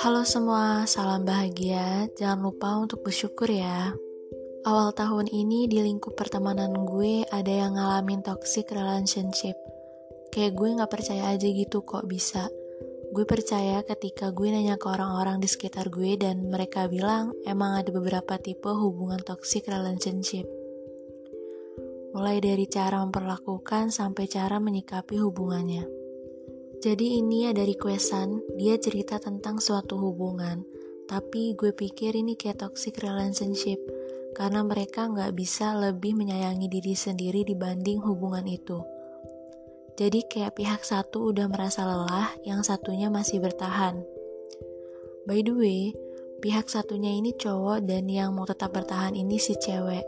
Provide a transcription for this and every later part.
Halo semua, salam bahagia. Jangan lupa untuk bersyukur ya. Awal tahun ini di lingkup pertemanan gue ada yang ngalamin toxic relationship. Kayak gue gak percaya aja gitu kok bisa. Gue percaya ketika gue nanya ke orang-orang di sekitar gue dan mereka bilang emang ada beberapa tipe hubungan toxic relationship. Mulai dari cara memperlakukan sampai cara menyikapi hubungannya. Jadi ini ada requestan, dia cerita tentang suatu hubungan, tapi gue pikir ini kayak toxic relationship, karena mereka nggak bisa lebih menyayangi diri sendiri dibanding hubungan itu. Jadi kayak pihak satu udah merasa lelah, yang satunya masih bertahan. By the way, pihak satunya ini cowok dan yang mau tetap bertahan ini si cewek.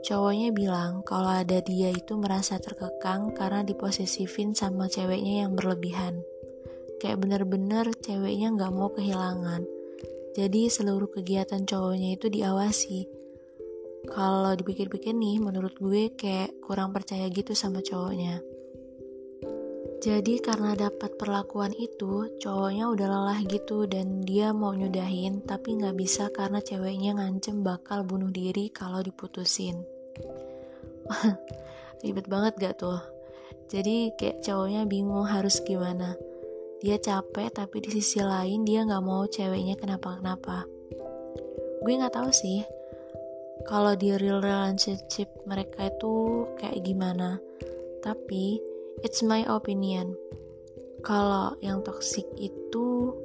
Cowoknya bilang kalau ada dia itu merasa terkekang karena diposesifin sama ceweknya yang berlebihan. Kayak bener-bener ceweknya gak mau kehilangan. Jadi seluruh kegiatan cowoknya itu diawasi. Kalau dipikir-pikir nih, menurut gue kayak kurang percaya gitu sama cowoknya. Jadi karena dapat perlakuan itu, cowoknya udah lelah gitu dan dia mau nyudahin tapi nggak bisa karena ceweknya ngancem bakal bunuh diri kalau diputusin. Ribet banget gak tuh? Jadi kayak cowoknya bingung harus gimana. Dia capek tapi di sisi lain dia nggak mau ceweknya kenapa-kenapa. Gue nggak tahu sih kalau di real relationship mereka itu kayak gimana. Tapi it's my opinion. Kalau yang toxic itu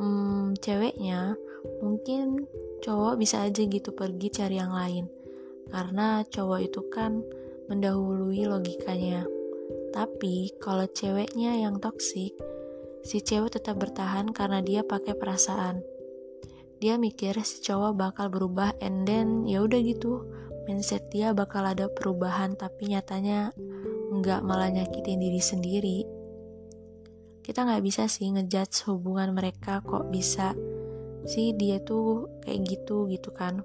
hmm, ceweknya mungkin cowok bisa aja gitu pergi cari yang lain. Karena cowok itu kan mendahului logikanya. Tapi kalau ceweknya yang toxic si cewek tetap bertahan karena dia pakai perasaan. Dia mikir si cowok bakal berubah and then ya udah gitu. Mindset dia bakal ada perubahan tapi nyatanya nggak malah nyakitin diri sendiri. Kita nggak bisa sih ngejudge hubungan mereka kok bisa sih dia tuh kayak gitu gitu kan.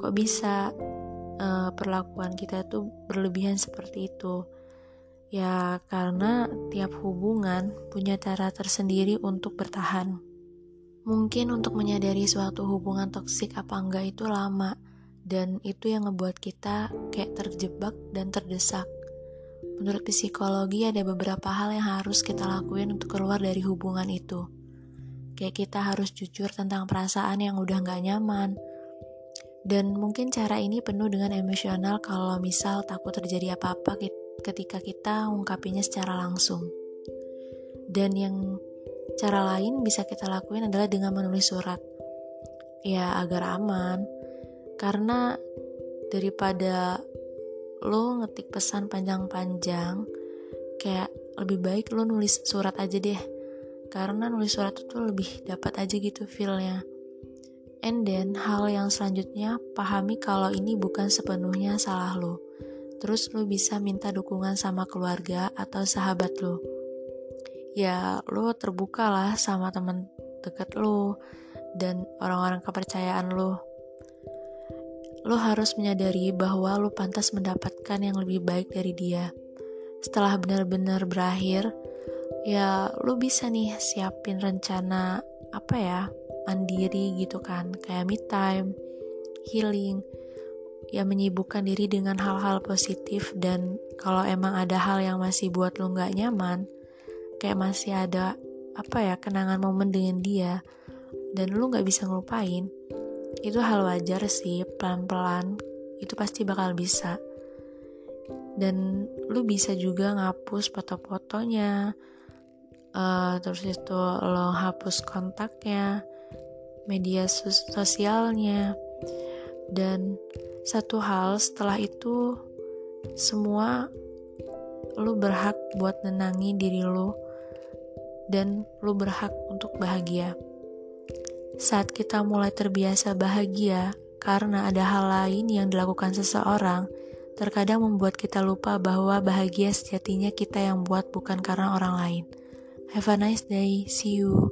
Kok bisa uh, perlakuan kita tuh berlebihan seperti itu. Ya karena tiap hubungan punya cara tersendiri untuk bertahan. Mungkin untuk menyadari suatu hubungan toksik apa enggak itu lama dan itu yang ngebuat kita kayak terjebak dan terdesak Menurut psikologi ada beberapa hal yang harus kita lakuin untuk keluar dari hubungan itu. Kayak kita harus jujur tentang perasaan yang udah gak nyaman. Dan mungkin cara ini penuh dengan emosional kalau misal takut terjadi apa-apa ketika kita ungkapinya secara langsung. Dan yang cara lain bisa kita lakuin adalah dengan menulis surat. Ya agar aman. Karena daripada lo ngetik pesan panjang-panjang kayak lebih baik lo nulis surat aja deh. Karena nulis surat itu lebih dapat aja gitu feelnya. And then hal yang selanjutnya pahami kalau ini bukan sepenuhnya salah lo. Terus lo bisa minta dukungan sama keluarga atau sahabat lo. Ya lo terbuka lah sama temen deket lo dan orang-orang kepercayaan lo lo harus menyadari bahwa lo pantas mendapatkan yang lebih baik dari dia. Setelah benar-benar berakhir, ya lo bisa nih siapin rencana apa ya, mandiri gitu kan, kayak me time, healing, ya menyibukkan diri dengan hal-hal positif dan kalau emang ada hal yang masih buat lo nggak nyaman, kayak masih ada apa ya kenangan momen dengan dia dan lo nggak bisa ngelupain, itu hal wajar sih pelan-pelan. Itu pasti bakal bisa. Dan lu bisa juga ngapus foto-fotonya. Uh, terus itu lo hapus kontaknya media sosialnya. Dan satu hal setelah itu semua lu berhak buat nenangi diri lu. Dan lu berhak untuk bahagia saat kita mulai terbiasa bahagia karena ada hal lain yang dilakukan seseorang, terkadang membuat kita lupa bahwa bahagia sejatinya kita yang buat bukan karena orang lain. Have a nice day. See you.